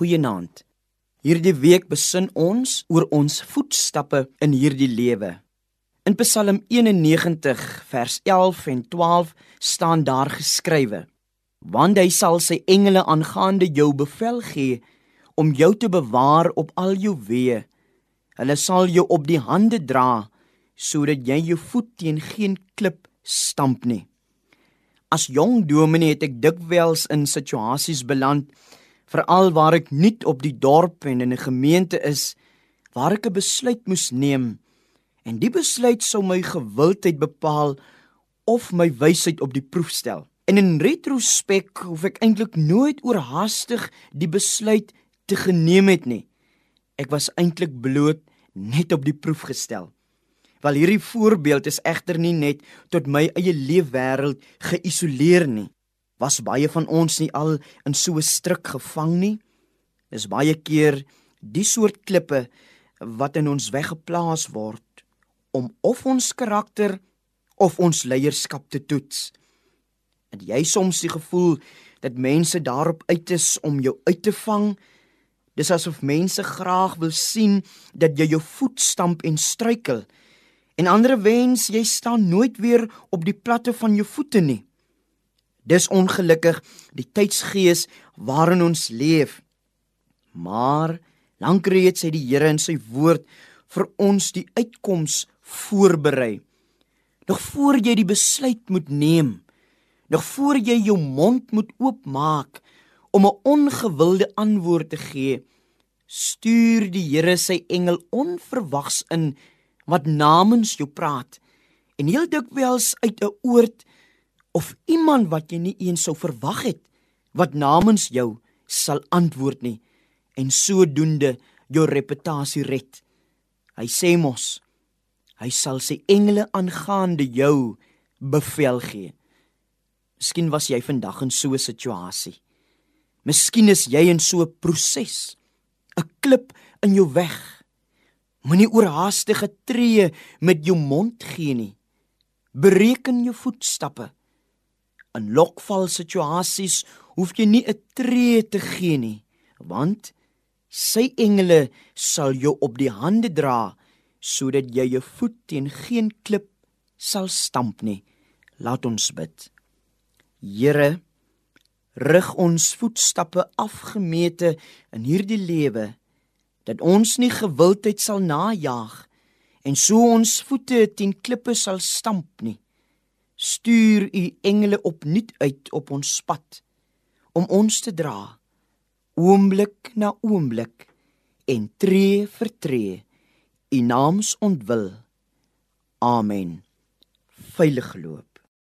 Goeienaand. Hierdie week besin ons oor ons voetstappe in hierdie lewe. In Psalm 91 vers 11 en 12 staan daar geskrywe: Want hy sal sy engele aangaande jou bevel gee om jou te bewaar op al jou weë. Hulle sal jou op die hande dra sodat jy jou voet teen geen klip stamp nie. As jong dominee het ek dikwels in situasies beland veral waar ek nuut op die dorp en in 'n gemeente is waar ek 'n besluit moes neem en die besluit sou my gewildheid bepaal of my wysheid op die proef stel. En in retrospek hoef ek eintlik nooit oorhaastig die besluit te geneem het nie. Ek was eintlik bloot net op die proef gestel. Wel hierdie voorbeeld is egter nie net tot my eie leefwêreld geïsoleer nie was baie van ons nie al in so 'n struik gevang nie. Dis baie keer die soort klippe wat in ons weggeplaas word om of ons karakter of ons leierskap te toets. En jy soms die gevoel dat mense daarop uit is om jou uit te vang. Dis asof mense graag wil sien dat jy jou voet stamp en struikel. En ander wens jy staan nooit weer op die platte van jou voete nie. Dis ongelukkig die tydsgees waarin ons leef. Maar lank reeds het die Here in sy woord vir ons die uitkoms voorberei. Nog voor jy die besluit moet neem, nog voor jy jou mond moet oopmaak om 'n ongewilde antwoord te gee, stuur die Here sy engel onverwags in wat namens jou praat en heel dikwels uit 'n oord of iemand wat jy nie eens sou verwag het wat namens jou sal antwoord nie en sodoende jou reputasie red. Hy sê mos hy sal sy engele aangaande jou bevel gee. Miskien was jy vandag in so 'n situasie. Miskien is jy in so 'n proses. 'n Klip in jou weg. Moenie oorhaastige tree met jou mond gee nie. Bereken jou voetstappe. In lokval situasies hoef jy nie 'n tree te gee nie, want sy engele sal jou op die hande dra sodat jy jou voet teen geen klip sal stamp nie. Laat ons bid. Here, rig ons voetstappe afgemete in hierdie lewe dat ons nie gewildheid sal najag en so ons voete teen klippe sal stamp nie stuur u engele opnuut uit op ons pad om ons te dra oomblik na oomblik en tree vir tree u naams ontwil. Amen. Veilig loop